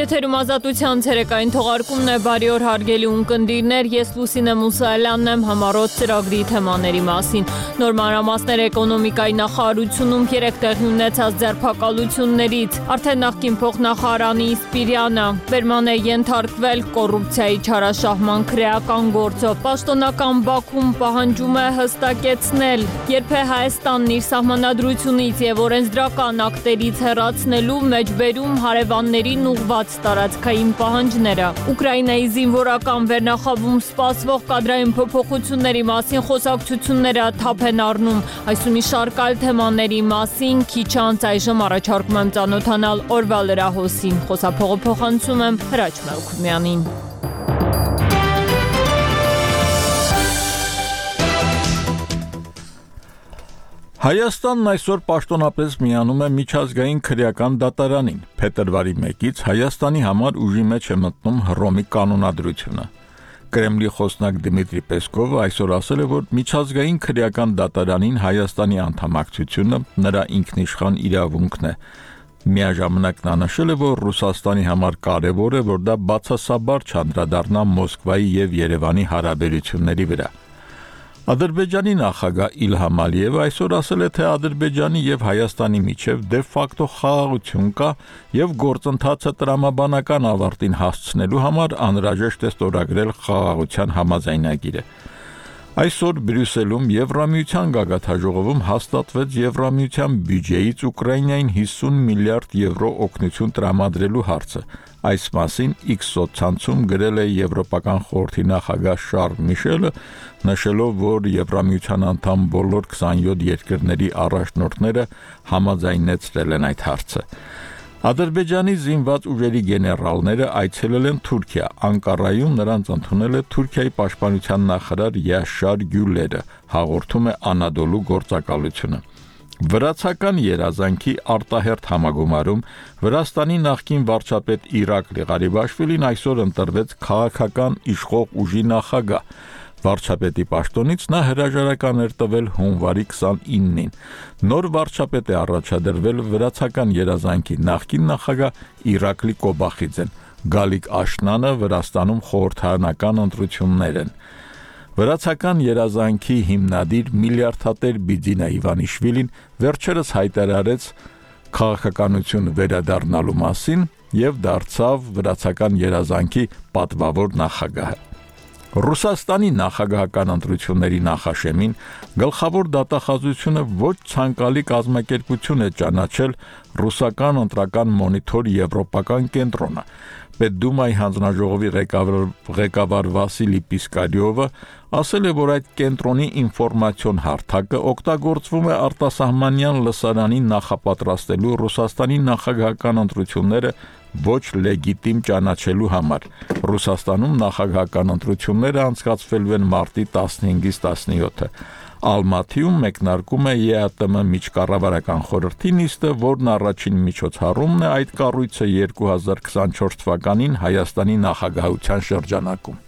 Եթերում ազատության ցերեկային թողարկումն է բարի օր հարգելի ունկնդիրներ, ես Լուսինե Մուսայելյանն եմ համառոտ ծրագրի թեմաների մասին։ Նոր մանրամասներ էկոնոմիկայի նախարարությունում 3 տեղի ունեցած ձերբակալություններից։ Արդեն նախկին փոխնախարարանի Սպիրյանը վերման է ենթարկվել կոռուպցիայի չարաշահման քրեական գործով։ Պաշտոնական Բաքուն պահանջում է հստակեցնել, երբ է Հայաստանն իր սահմանադրությունից եւ օրենսդրական ակտերից հեռացնելու մեջբերում հարևաններին ուղղված ստացված տարածքային պահանջները։ Ուկրաինայի զինվորական վերնախավում սպասվող կադրային փոփոխությունների մասին խոսակցությունները թափ են առնում։ Այս ու մի շարք այլ թեմաների մասին քիչ անց այժմ առաջարկում եմ ծանոթանալ օրվա լրահոսին։ Խոսափողը փոխանցում եմ Հրաչ Մելքումյանին։ Հայաստանն այսօր պաշտոնապես միանում է միջազգային քրեական դատարանին։ Փետրվարի 1-ից Հայաստանի համար ուժի մեջ է մտնում Հռոմի կանոնադրությունը։ Կրեմլի խոսնակ Դմիտրի Պեսկովը այսօր ասել է, որ միջազգային քրեական դատարանին Հայաստանի անդամակցությունը նրա ինքնիշխան իրավունքն է։ Միաժամանակ նա նշել է, որ Ռուսաստանի համար կարևոր է, որ դա բացասաբար չանդրադառնա Մոսկվայի եւ Երևանի հարաբերությունների վրա։ Ադրբեջանի նախագահ Իլհամ Ալիևը այսօր ասել է, թե Ադրբեջանի եւ Հայաստանի միջև դե ֆակտո խաղաղություն կա եւ գործընթացը տրամաբանական ավարտին հասցնելու համար անհրաժեշտ է ստորագրել խաղաղության համաձայնագիրը։ Այսօր Բրյուսելում Եվրամիության գագաթաժողովում հաստատվեց Եվրամիության բյուջեից Ուկրաինային 50 միլիարդ եվրո օգնություն տրամադրելու հարցը։ Այս մասին X սոցցանցում գրել է Եվրոպական խորհրդի նախագահ Շարլ Միշելը, նշելով, որ Եվրամիության անդամ բոլոր 27 երկրների առաջնորդները համաձայնեցրել են այդ հարցը։ Ադրբեջանի զինված ուժերի գեներալները այցելել են Թուրքիա։ Անկարայում նրանց ընդունել է Թուրքիայի պաշտպանության նախարար Յաշար Գյուլերը, հաղորդում է Անադոլու գործակալությունը։ Վրացական երազանքի արտահերթ համագումարում Վրաստանի նախկին վարչապետ Իրաք Լիղարիբաշվիլին այսօր ընտրվեց քաղաքական իշխող ուժի նախագահ։ Վարչապետի պաշտոնից նա հրաժարական էր տվել հունվարի 29-ին։ Նոր վարչապետ է առաջադրվել վրացական երազանքի նախկին նախագահ Իրակլի Կոբախիձեն։ Գալիկ Աշնանը Վրաստանում խորհրդարանական ընտրություններ են։ Վրացական երազանքի հիմնադիր միլիարդատեր Բիձինա Իվանիշվիլին վերջերս հայտարարեց քաղաքականություն վերադառնալու մասին եւ դարձավ վրացական երազանքի պատվավոր նախագահը։ Ռուսաստանի նախագահական ընտրությունների նախաշեմին գլխավոր դատախազությունը ոչ ցանկալի կազմակերպություն է ճանաչել ռուսական ընտրական մոնիթոր եվրոպական կենտրոնը։ Պետդումայի հանձնաժողովի ղեկավար ղեկավար Վասիլի Պիսկարիովը ասել է, որ այդ կենտրոնի ինֆորմացիոն հարթակը օգտագործվում է արտասահմանյան լսարանին նախապատրաստելու Ռուսաստանի նախագահական ընտրությունները ոչ լեգիտիմ ճանաչելու համար։ Ռուսաստանում նախագահական ընտրությունները անցկացվելու են մարտի 15-ից 17-ը։ Ալմաթիում մեկնարկում է ԵԱՏՄ միջկառավարական խորհրդի նիստը, որն առաջին միջոցառումն է այդ կառույցը 2024 թվականին Հայաստանի նախագահության շրջանակում։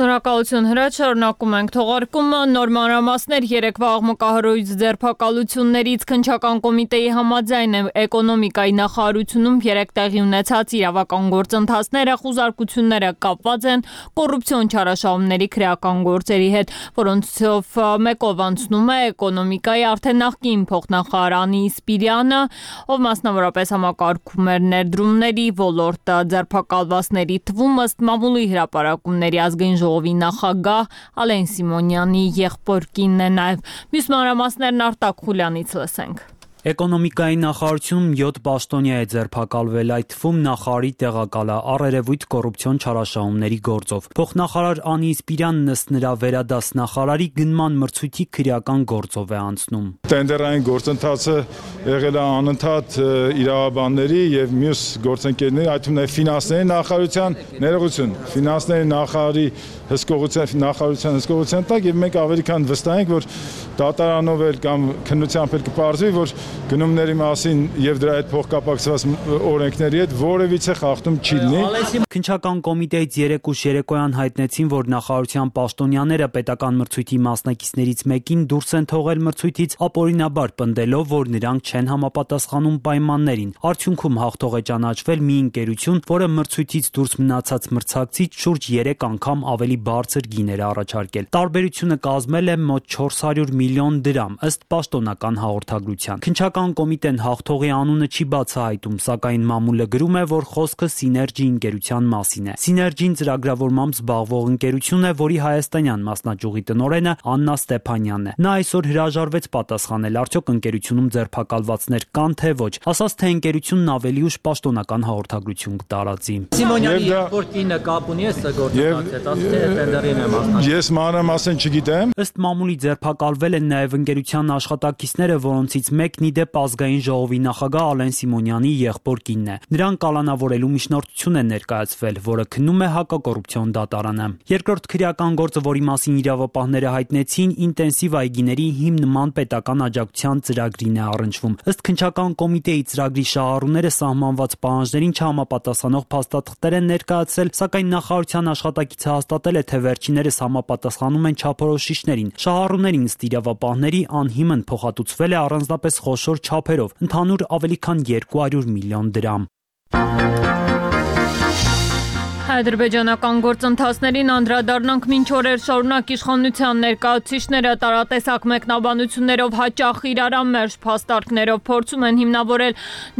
Շնորհակալություն հրաչ շարունակում ենք թողարկումը նոր մանրամասներ երեկվա աղմկահարույց ձերբակալություններից քնչական կոմիտեի համաձայն է էկոնոմիկայի նախարարությունում 3 տեղի ունեցած իրավական գործընթացները խուզարկությունները կապված են կոռուպցիոն չարաշահումների քրեական գործերի հետ, որոնցով մեկով անցնում է էկոնոմիկայի արդեն նախկին փոխնախարարանի Սպիրյանը, ով մասնավորապես համակարգում էր ներդրումների ոլորտը ձերբակալվածների թվում ըստ մամուլի հրապարակումների ազգային ժողովի նախագահ Ալեն Սիմոնյանի եղբոր կինն է նաև։ Մյուս մանրամասներն Արտակ Խուլյանից լսենք։ Էկոնոմիկայի նախարարությունում 7 պաշտոնյա է ձերբակալվել, այդ թվում նախարարի տեղակալը առերևույթ կոռուպցիոն չարաշահումների գործով։ Փոխնախարար Անի Սպիրյանն ըստ նրա վերադաս նախարարի գնման մրցույթի քրեական գործով է անցնում։ Տենդերային գործընթացը եղել է անընդհատ իրավաբանների եւ մյուս գործընկերների, այդ թվում նաև ֆինանսների նախարարության ներողություն, ֆինանսների նախարարի հսկողության նախարարության հսկողության տակ եւ մենք ավելի քան վստահ ենք, որ դատարանով էլ կամ քննությամբ էլ կպարզվի, որ գնումների մասին եւ դրա հետ փոխկապակցված օրենքների հետ որևիցե խախտում չի լինի։ Քնչական կոմիտեից երեկուշ երեկոյան հայտնեցին, որ նախարարության պաշտոնյաները պետական մրցույթի մասնակիցներից մեկին դուրս են թողել մրցույթից ապօրինաբար պնդելով, որ նրանք չեն համապատասխանում պայմաններին։ Արդյունքում հաղթող է ճանաչվել մի ընկերություն, որը մրցույթից դուրս մնացած մրցակցից շուրջ 3 անգամ ավելի բարձր գիներ առաջարկել։ Տարբերությունը կազմել է մոտ 400 միլիոն դրամ, ըստ պաշտոնական հաղորդագրության։ Քնչական կոմիտեն հաղթողի անունը չի բացահայտում, սակայն մամուլը գրում է, որ խոսքը Synergy ընկերության մասին է։ Synergy-ն ծրագրավորմամբ զբաղվող ընկերություն է, որի հայաստանյան մասնաճյուղի տնօրենը Աննա Ստեփանյանն է։ Նա այսօր հրաժարվեց պատասխանել, արդյոք ընկերությունում ձերբակալվածներ կան թե ոչ, ասաց թե ընկերությունն ավելի ուշ պաշտոնական հաղորդագրություն կտարածի։ Սիմոնյանի երկորտինը կապ ունի այս գործընթացի հետ, ասած թե տենդերին է մասնակցել։ Ես մանրամասն չգիտեմ։ Ըստ մամուլի ձերբակալվել են նաև ընկերության աշխատակիցները, որոնցից մեկն ի դեպ ազգային ժողովի նախագահ Ալեն Սիմոնյանի եղբոր կինն է։ Նրան կալանավորելու միջնորդություն է ներկայացվել, որը քննում է հակակոռուպցիոն դատարանը։ Երկրորդ քրեական գործը, որի մասին իրավապահները հայտնեցին, ինտենսիվ այգիների հիմնման պետական աջակցության ծրագրին է առնչվում։ Ըստ քնչական կոմիտեի ծրագրի շահառուները սահմանված պահանջներին չհամապատասխանող փաստաթղթեր են ներկայացրել, սակայն նախարարության աշխատակիցը հաստատել է, թե վերջիներս համապատասխանում են չափորոշիչներին։ Շահառուներին ըստ իրավապահների անհիմն փոխհատուցվել է առանձնապես խոշոր չափերով, ընդհանուր ավելի քան 200 միլիոն դրամ։ Ադրբեջանական գործընթացներին անդրադառնանք մինչ օրեր շարունակ իշխանության ներկայացուցիչները տարատեսակ մեկնաբանություններով հաճախ իրարամերժ փաստարկներով փորձում են հիմնավորել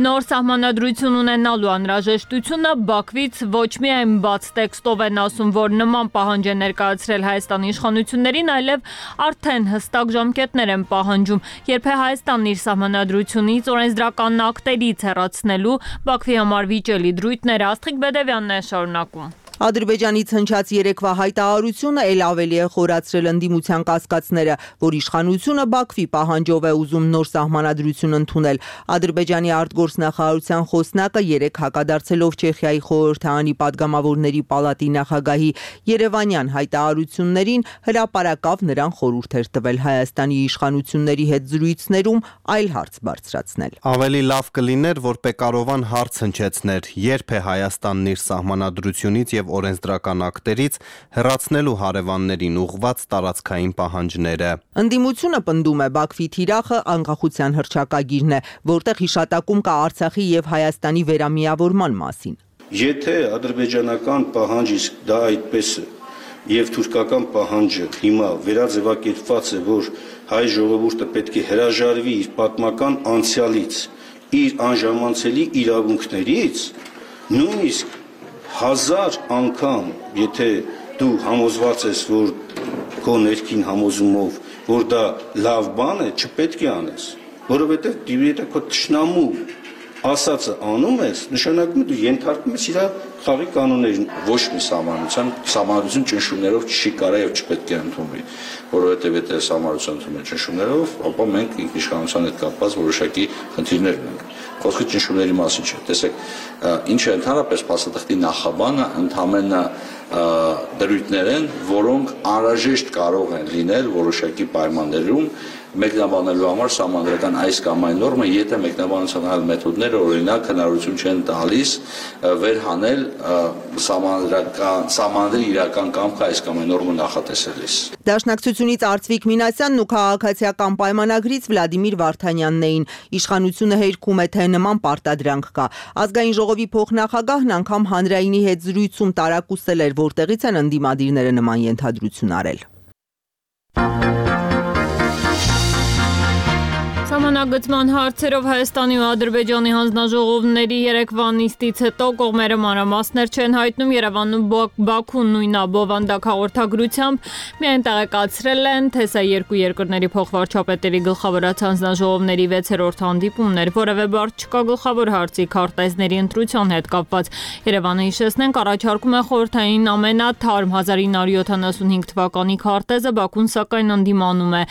նոր սահմանադրություն ունենալու անհրաժեշտությունը Բաքվից ոչ միայն բաց տեքստով են ասում, որ նման պահանջ է ներկայացրել Հայաստանի իշխանություններին, այլև արդեն հստակ ժամկետներ են պահանջում, երբ է Հայաստանն իր սահմանադրությունից օրենսդրական ակտերից հեռացնելու Բաքվի համար վիճելի դրույթները Աստղիկ Բեդևյանն է շարունակում։ one. Ադրբեջանից հնչած երեկվա հայտարարությունը ել ավելի է խորացրել ընդդիմության կասկածները, որ իշխանությունը Բաքվի պահանջով է ուզում նոր սահմանադրություն ընդունել։ Ադրբեջանի արտգործնախարարության խոսնակը երեք հակադարձելով Չեխիայի խորհրդարանի падգամավորների պալատի նախագահի Երևանյան հայտարարություններին հրապարակավ նրան խորհուրդեր տվել Հայաստանի իշխանությունների հետ զրույցներում այլ հարց բարձրացնել։ Ավելի լավ կլիներ, որ Պեկարովան հարց հնչեցներ, երբ է Հայաստանն իր սահմանադրությունից եւ օրենսդրական ակտերից հեռացնելու հարևաններին ուղված տարածքային պահանջները։ Ընդդիմությունը պնդում է Բաքվի թիրախը անկախության հրճակագիրն է, որտեղ հիշատակում կա Արցախի եւ Հայաստանի վերամիավորման մասին։ Եթե ադրբեջանական պահանջ իսկ դա այդպես է եւ թուրքական պահանջը հիմա վերաձևակերպված է, որ հայ ժողովուրդը պետք է հրաժարվի իր պատմական անցյալից, իր անժամանցելի իրավունքներից, նույնիսկ հազար անգամ, եթե դու համոզված ես, որ քո ներքին համոզումով, որ դա լավ բան է, չպետք է անես, որովհետև եթե քո ճշնամու ասածը անում ես, նշանակում է դու ենթարկում ես իր խաղի կանոններին։ Ոչ մի սահմանության սահմանություն ճնշումներով չի կարա եւ չպետք է ընդունվի, որովհետեւ եթե սահմանություն ընդունում են ճնշումներով, ապա մենք ինքնիշխանության հետ կապված որոշակի խնդիրներ ունենք խոսքը ճնշումների մասին չէ։ Տեսեք, ինչ է ընդհանրապես փաստաթղթի նախաբանը ընդհանրապես դրույթներ են, որոնք անհրաժեշտ կարող են լինել որոշակի պայմաններում մեկնաբանելու համար սահմանադրական այս կամ այն նորմը, եթե մեկնաբանության այլ մեթոդները օրինակ հնարավորություն չեն տալիս վերհանել սահմանադրական սահմանադրի իրական կամքը այս կամ այն նորմը նախատեսելիս։ Դաշնակցությունից Արծվիկ Մինասյանն ու քաղաքացիական պայմանագրից Վլադիմիր Վարդանյանն էին։ Իշխանությունը հերքում է թե նման պարտադրանք կա։ Ազգային ժողովի փոխնախագահն անգամ հանրայինի հետ զրույցում տարակուսել էր, որտեղից են ընդդիմադիրները նման ենթադրություն արել։ Սահմանագծման հարցերով Հայաստանի ու Ադրբեջանի հանձնաժողովների Երևանի նիստից հետո կողմերը մանրամասներ չեն հայտնում Երևանում Բաքուն նույն աբովանդակ հաղորդագրությամբ միայն տեղեկացրել են, թե սա երկու երկրների փոխվարչապետերի գլխավորած հանձնաժողովների 6-րդ հանդիպումն էր, որևէ բարձ չկա գլխավոր հարցի քարտեզների ընտրության հետ կապված։ Երևանը հիշեցնենք առաջարկում է խորհրդային ամենաթարմ 1975 թվականի քարտեզը Բաքուն սակայն ընդդիմանում է։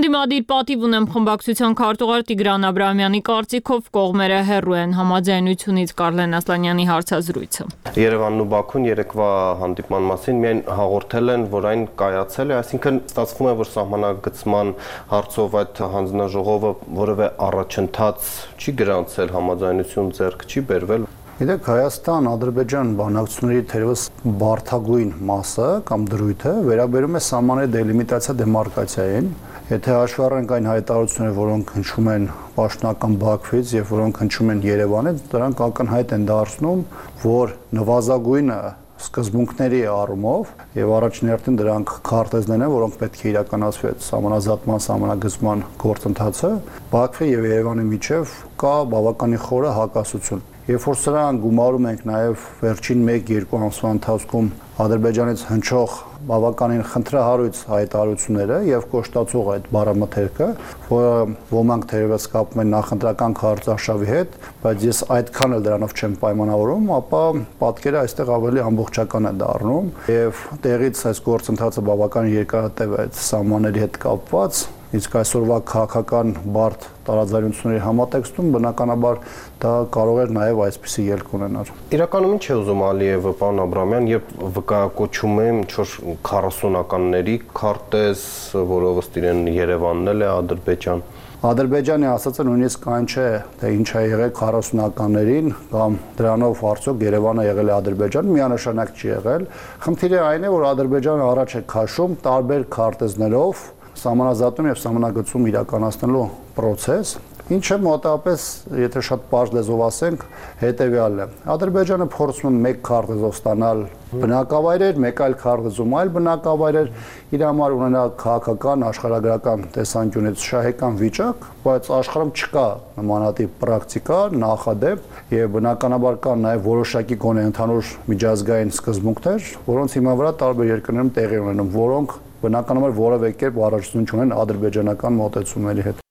Ընդդիմադիր պատիվ ունեմ խմբակցության քարտուղար ղեկավար Տիգրան Աբրահամյանի կարծիքով կողմերը հերրու են համաձայնությունից Կարլեն Ասլանյանի հարցազրույցը։ Երևանն ու Բաքուն երեկվա հանդիպման մասին միայն հաղորդել են, որ այն կայացել է, այսինքն ստացվում է, որ սահմանագծման հարցով այդ հանձնաժողովը որևէ առաջընթաց չի գրանցել, համաձայնություն ձեռք չի բերվել։ Գիտեք, Հայաստան-Ադրբեջան բանակցությունների թերևս բարթագույն մասը կամ դրույթը վերաբերում է սահմանների դելիմիտացիա դեմարկացիային։ Եթե հաշվի առնենք այն հայտարարությունները, որոնք հնչում են պաշտոնական Բաքվից եւ որոնք հնչում են Երևանից, դրանք ակնհայտ են դարձնում, որ նվազագույնը սկզբունքների առումով եւ առաջին հերթին դրանք քարտեզներն են, որոնք պետք է իրականացվի համանազատման, համանագծման գործընթացը Բաքվի եւ Երևանի միջև կա բավականին խորը հակասություն Երբ որ սրան գումարում ենք նաև վերջին 1-2 ամսվա ընթացքում Ադրբեջանից հնչող բավականին խնդրահարույց հայտարարությունները եւ կոշտացող այդ բառամթերքը, որը ոմանք թերևս կապում են նախընտրական քարտաշավի հետ, բայց ես այդքան էլ դրանով չեմ պայմանավորում, ապա պատկերը այստեղ ավելի ամբողջական է դառնում եւ տեղից այս գործընթացը բավական երկարատև է այդ սահմանների հետ կապված իսկ այսօրվա քաղաքական բարդ տարաձայնությունների համատեքստում բնականաբար դա կարող էր նաև այսպիսի ելք ունենալ։ Իրականում ինչ է ուզում Ալիևը, պարոն Աբրամյան, երբ վկայակոչում է ինչ որ 40-ականների քարտեզ, որով ըստ իրեն Երևանն էլ է Ադրբեջան։ Ադրբեջանի ասածը նույնիսկ այն չէ, թե ինչ է եղել 40-ականներին կամ դրանով արդյոք Երևանը եղել է Ադրբեջան, միանշանակ չի եղել։ Խնդիրը այն է, որ Ադրբեջանը առաջ է քաշում տարբեր քարտեզներով սահմանազատում եւ սահմանագծում իրականացնելու process, ինչը մոտավորապես, եթե շատ པարզ լեզվով ասենք, հետեւյալն է։ Ադրբեջանը փորձում մեկ քարտեզով ստանալ բնակավայրեր, մեկ այլ քարտեզում այլ բնակավայրեր, իր համար ունենալ քաղաքական, աշխարհագրական տեսանկյունից շահեկան վիճակ, բայց աշխարհում չկա նմանատիպ պրակտիկա, նախադեպ եւ բնականաբար կան նաեւ որոշակի գոնե ընդհանուր միջազգային սկզբունքներ, որոնց հիմա վրա տարբեր երկրներում տեղի ունենում, որոնք բնականաբար որևէ կերպ առաջություն չունեն ադրբեջանական մոտեցումների հետ։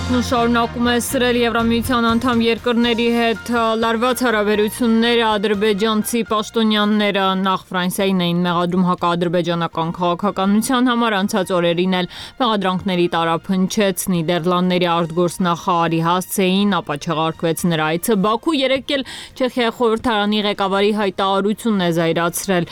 Բաքուն շարունակում է սրել Եվրամիության անդամ երկրների հետ լարված հարաբերությունները ադրբեջանցի պաշտոնյաները նախ Ֆրանսիային էին մեղադրում հակաադրբեջանական քաղաքականության համար անցած օրերին էլ մեղադրանքների տարափնչեց Նիդերլանդների արտգործնախարարի հասցեին, ապա չեղարկվեց նրա այցը Բաքու երեկ էլ Չեխիայի խորհրդարանի ղեկավարի հայտարարությունն է զայրացրել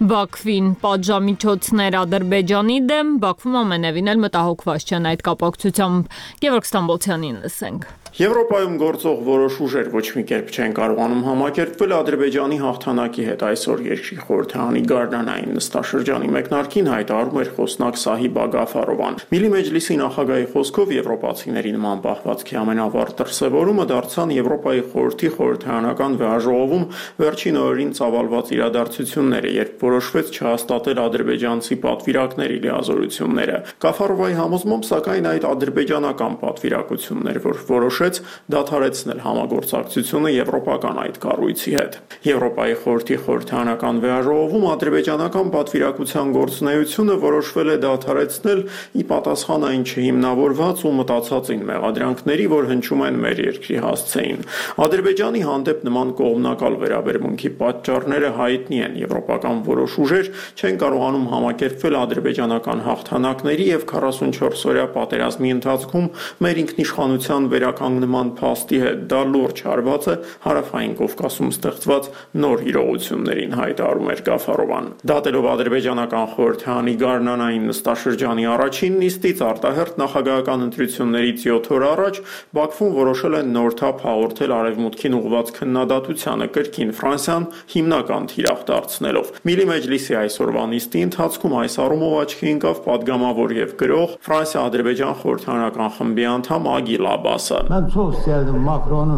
Բաքվին պատժամիջոցներ Ադրբեջանի դեմ Բաքվում ամենևին էլ մտահոգված չեն այդ կապակցությամբ Գևորգ Ստամբոլցյանին լսենք։ Եվրոպայում գործող որոշ ուժեր ոչ մի կերպ չեն կարողանում համակերպվել Ադրբեջանի հաղթանակի հետ այսօր երկրի խորհրդարանի Գարնանային նստաշրջանի մեկնարկին հայտարարում էր խոսնակ Սահիբ Ագաֆարովան։ Միլի մեջլիսի նախագահի խոսքով եվրոպացիների նման պահվածքի ամենավառ դրսևորումը դարձան Եվրոպայի խորհրդի խորհրդարանական վեաժողովում վերջին օրերին ծավալված իրադարձությունները, երբ որոշվեց չհաստատել ադրբեջանցի պատվիրակների լիազորությունները։ Գաֆարովայի համոզմամբ սակայն այդ ադրբեջանական պատվիրակություններ, որ որոշեց դադարեցնել համագործակցությունը եվրոպական այդ կառույցի հետ։ Եվրոպայի խորհրդի խորհրդանական վեաժողովում ադրբեջանական պատվիրակության գործունեությունը որոշվել է դադարեցնել ի պատասխան այն չհիմնավորված ու մտածածին մեղադրանքների, որ հնչում են մեր երկրի հասցեին։ Ադրբեջանի հանդեպ նման կողմնակալ վերաբերմունքի պատճառները հայտնի են։ Եվրոպական որոշ ուժեր չեն կարողանում համակերպվել ադրբեջանական հաղթանակների եւ 44-օրյա պատերազմի ընթացքում մեր ինքնիշխանության կանգնման փաստի հետ դա լուրջ հարված է հարավային Կովկասում ստեղծված նոր իրողություններին հայտարարում էր Գաֆարովան։ Դատելով ադրբեջանական խորհրդանի Գառնանային նստաշրջանի առաջին նիստից արտահերտ նախագահական ընտրություններից 7 օր առաջ Բաքվում որոշել են նոր թափ հաղորդել արևմուտքին ուղված քննադատությանը կրկին Ֆրանսիան հիմնական թիրախ դարձնելով։ Միլի մեջլիսի այսօրվա նիստի ընթացքում այս առումով աչքի ընկավ падգամավոր եւ գրող Ֆրանսիա-Ադրբեջան խորհրդանական խմբի անդամ Ագիլ Աբասը։ Mən çox istərdim Makronu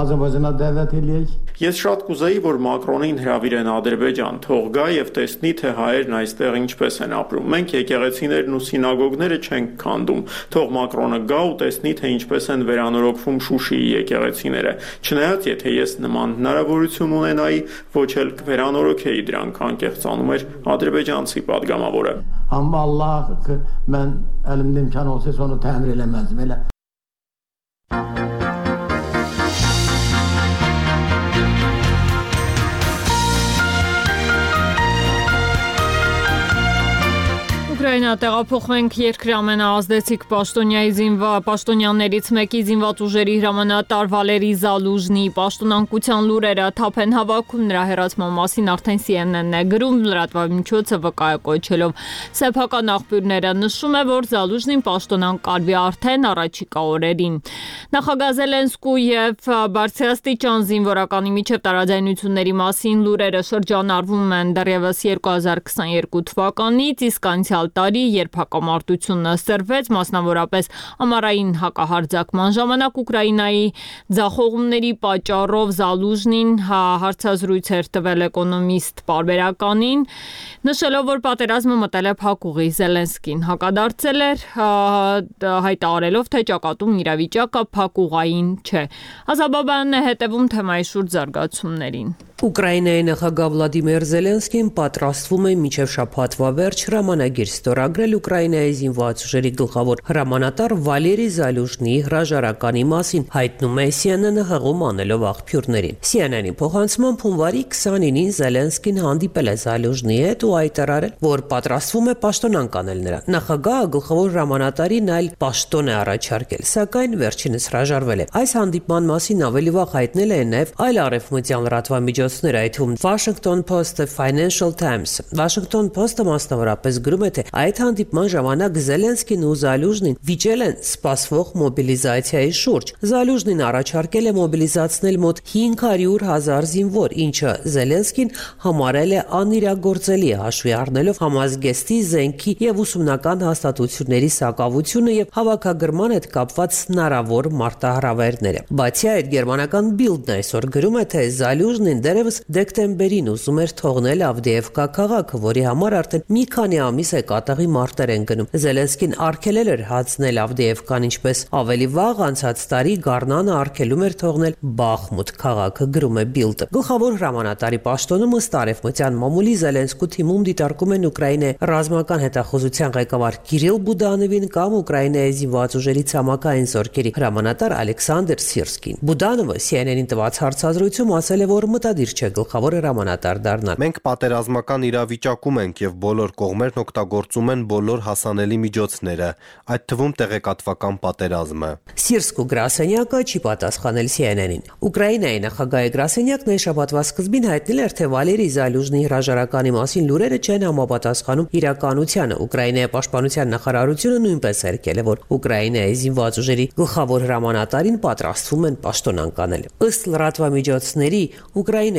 Ադրբեջանա dəvət eləyək։ Ես շատ կուզեի, որ Մակրոնին հրավիրեն Ադրբեջան, թող գա եւ տեսնի, թե հայերն այստեղ ինչպես են ապրում։ Մենք եկեղեցիներն ու սինագոգները չենք քանդում։ Թող Մակրոնը գա ու տեսնի, թե ինչպես են վերանորոգվում Շուշիի եկեղեցիները։ Չնայած, եթե ես նման հնարավորություն ունենայի, ոչ էլ կվերանորոգեի դրանք, անկեղծ անում էր ադրբեջանցի падգամավորը։ Amma Allah mən əlimdə imkan olsa onu təmir eləməzdim. Elə Ուկրաինա տեղափոխվենք երկրի ամենաազդեցիկ պաշտոնյայի զինվա պաշտոնյաներից մեկի զինված ուժերի հրամանատար Վալերի Զալուժնի պաշտոնանկության լուրերը թափ են հավաքում նրա հերացման մասին արդեն CNN-ն է գրում լրատվամիջոցը վկայակոչելով սեփական աղբյուրները նշում է որ Զալուժնին պաշտոնանկարվի արդեն առաջիկա օրերին Նախագահ Զելենսկու եւ Բարսիաստիճան զինվորականի միջև տարաձայնությունների մասին լուրերը շրջանառվում են դեռևս 2022 թվականից իսկ անցյալ տարի, երբ հակամարտությունը սրվեց, մասնավորապես ամառային հակահարձակման ժամանակ Ուկրաինայի ձախողումների պատճառով Զալուժնին հա, հարցազրույց էր տվել էկոնոմիստ Պարբերականին, նշելով, որ պատերազմը մտել է փակուղի Զելենսկին հակադարձել էր հայտարարելով, թե ճակատում իրավիճակը փակուղային չէ։ Ազաբաբանն է հետևում թեմայի շուրջ զարգացումներին։ Ուկրաինայի նախագահ Վլադիմիր Զելենսկին պատրաստվում է միջև շաբաթվա վերջ հրամանագիր ստորագրել Ուկրաինայի զինված ուժերի գլխավոր հրամանատար Վալերի Զալյուժնի հրաժարականի մասին, հայտնում է CNN-ը հղում անելով աղբյուրներին։ CNN-ի փոխանցմամբ հունվարի 29-ին Զելենսկին հանդիպել է Զալյուժնի հետ ու հայտարարել, որ պատրաստվում է պաշտոնանկ անել նրան։ Նախագահը գլխավոր հրամանատարին այլ պաշտոն է առաջարկել, սակայն վերջինս հրաժարվել է։ Այս հանդիպման մասին ավելի վաղ հայտնել է նաև այլ արևմտյան լրատվամիջոցներ, այդ թվում Washington Post-ը, Financial Times-ը։ Washington Post-ը մասնավորապես գրում է, թե այդ հանդիպման ժամանակ Զելենսկին ու Զալյուժնին վիճել են սպասվող մոբիլիզացիայի շուրջ։ Զալյուժնին առաջարկել է մոբիլիզացնել մոտ 500 հազար զինվոր, ինչը Զելենսկին համարել է անիրագործելի հաշվի առնելով համազգեստի զենքի եւ ուսումնական հաստատությունների սակավությունը եւ հավաքագրման հետ կապված հնարավոր մարտահրավերները։ Բացի այդ, գերմանական Bild-ն այսօր գրում է, թե Զալյուժնին դերևս դեկտեմբերին ուզում էր թողնել Ավդիևկա քաղաքը, որի համար արդեն մի քանի ամիս է կատաղի մարտեր են գնում։ Զելենսկին արգելել էր հացնել Ավդիևկան, ինչպես ավելի վաղ անցած տարի Գառնանը արգելում էր թողնել Բախմուտ քաղաքը, գրում է Bild-ը։ Գլխավոր հրամանատարի պաշտոնը ըստ արևմտյան մամուլի Զելենսկու թիմում դիտարկում են Ուկրաինայի ռազմական հետախուզության ղեկավար Կիրիլ Բուդանովին կամ Ուկրաինայի զինված ուժերի ցամաքային զորքերի հրամանատար Ալեքսանդր Սիրսկին։ Բուդանովը CNN-ին տված հարցազրույցում ասել է, որ մտադիր չէ գլխավոր հրամանատար դառնալ։ Մենք պատերազմական իրավիճակում ենք եւ բոլոր կողմերն օգտագործում են բոլոր հասանելի միջոցները, այդ թվում տեղեկատվական պատերազմը։ Սիրսկու գրասենյակը չի պատասխանել CNN-ին։ Ուկրաինայի նախագահի գրասենյակն այս շաբաթվա սկզբին հայտնել էր, թե Վալերի Զալյուժնի հրաժարականի մասին լուրերը չեն համապատասխանում իրականությանը։ Ուկրաինայի պաշտպանության նախարարությունը նույնպես երկել է, որ Ուկրաինայի զինված ուժերի գլխավոր հրամանատարին պատրաստվում են պաշտոնանկանել։ Ըստ լրատվամիջոցների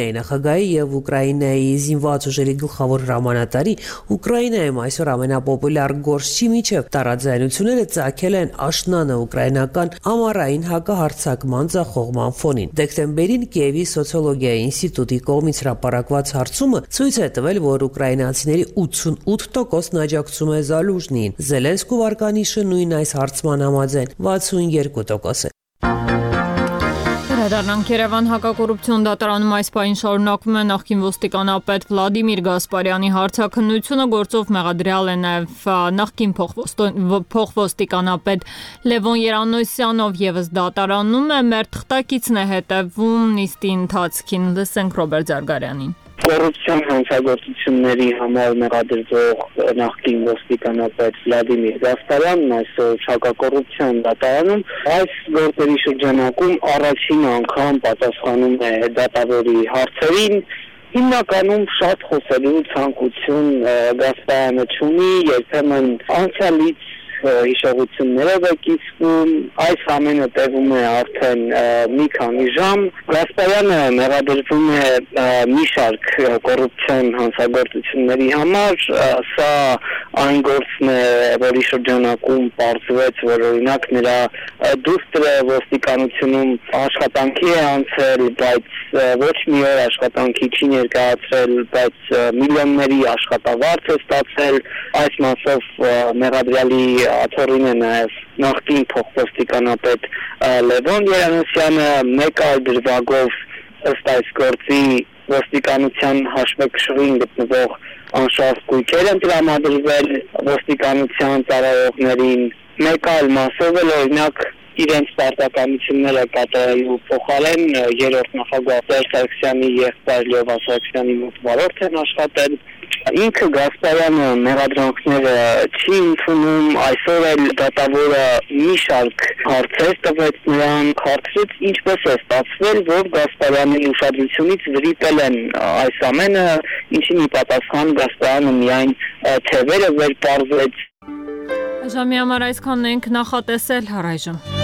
Ուկրաինայի նախագահի եւ Ուկրաինայի զինված ուժերի գլխավոր հրամանատարի Ուկրաինայում այսօր ամենապոպուլյար գործչի միջև տարաձայնությունները ցակել են աշնանը ուկրաինական ամառային հակահարցակման ցախողման ֆոնին։ Դեկտեմբերին Կիևի սոցիոլոգիայի ինստիտուտի կողմից հրապարակված հարցումը ցույց է տվել, որ ուկրաինացիների 88%-ն աջակցում է Զալուժնին։ Զելենսկու վարկանիշը նույն այս հարցման համաձայն 62% է։ Վերադառնանք Երևան հակակոռուպցիոն դատարանում այս պահին շարունակվում է նախկին ոստիկանապետ Վլադիմիր Գասպարյանի հարցաքննությունը գործով մեղադրյալ է նաև նախկին փոխվոստիկանապետ Լևոն Երանոսյանով եւս դատարանում է մեր թղթակիցն է հետևում նիստի ընթացքին լսենք Ռոբերտ Զարգարյանին կոռուպցիոն հանցագործությունների համար մեղադրվող նախկին ոստիկանապետ Վլադիմիր Գասպարյանն այսօր հակակոռուպցիոն դատարանում այս գործերի շրջանակում առաջին անգամ պատասխանում է դատավորի հարցերին հիմնականում շատ խոսելու ցանկություն Գասպարյանը ունի երբեմն անցյալից հիշողություններով է կիսվում այս ամենը տևում է արդեն մի քանի ժամ Գասպարյանը մեղադրվում է մի շարք կոռուպցիոն հանցագործությունների համար սա այն գործն է որի շրջանակում բարձվեց որ օրինակ նրա դուստրը ոստիկանությունում աշխատանքի է անցել բայց ոչ մի օր աշխատանքի չի ներկայացրել բայց միլիոնների աշխատավարձ է ստացել այս մասով մեղադրյալի աթոռին է նաև նախկին փոխվոստիկանապետ Լևոն Երանոսյանը մեկ այլ դրվագով ըստ այս գործի ոստիկանության հաշվեկշռին գտնվող անշարժ գույքեր են տրամադրվել ոստիկանության ծառայողներին մեկ այլ մասով էլ օրինակ իրենց պարտականությունները կատարելու փոխարեն երրորդ նախագահ Սերժ Սարգսյանի եղբայր Լևոն Սարգսյանի մոտ վարորդ են աշխատել Ինքը Գասպարյանը մեղադրանքները չի ընդունում, այսօր էլ դատավորը մի շարք հարցեր տվեց նրան, հարցրեց ինչպես է ստացվել, որ Գասպարյանի ուշադրությունից վրիպել են այս ամենը, ինչի մի պատասխան Գասպարյանը միայն թևերը վեր պարզեց Ժամի համար այսքանն ենք նախատեսել առայժմ։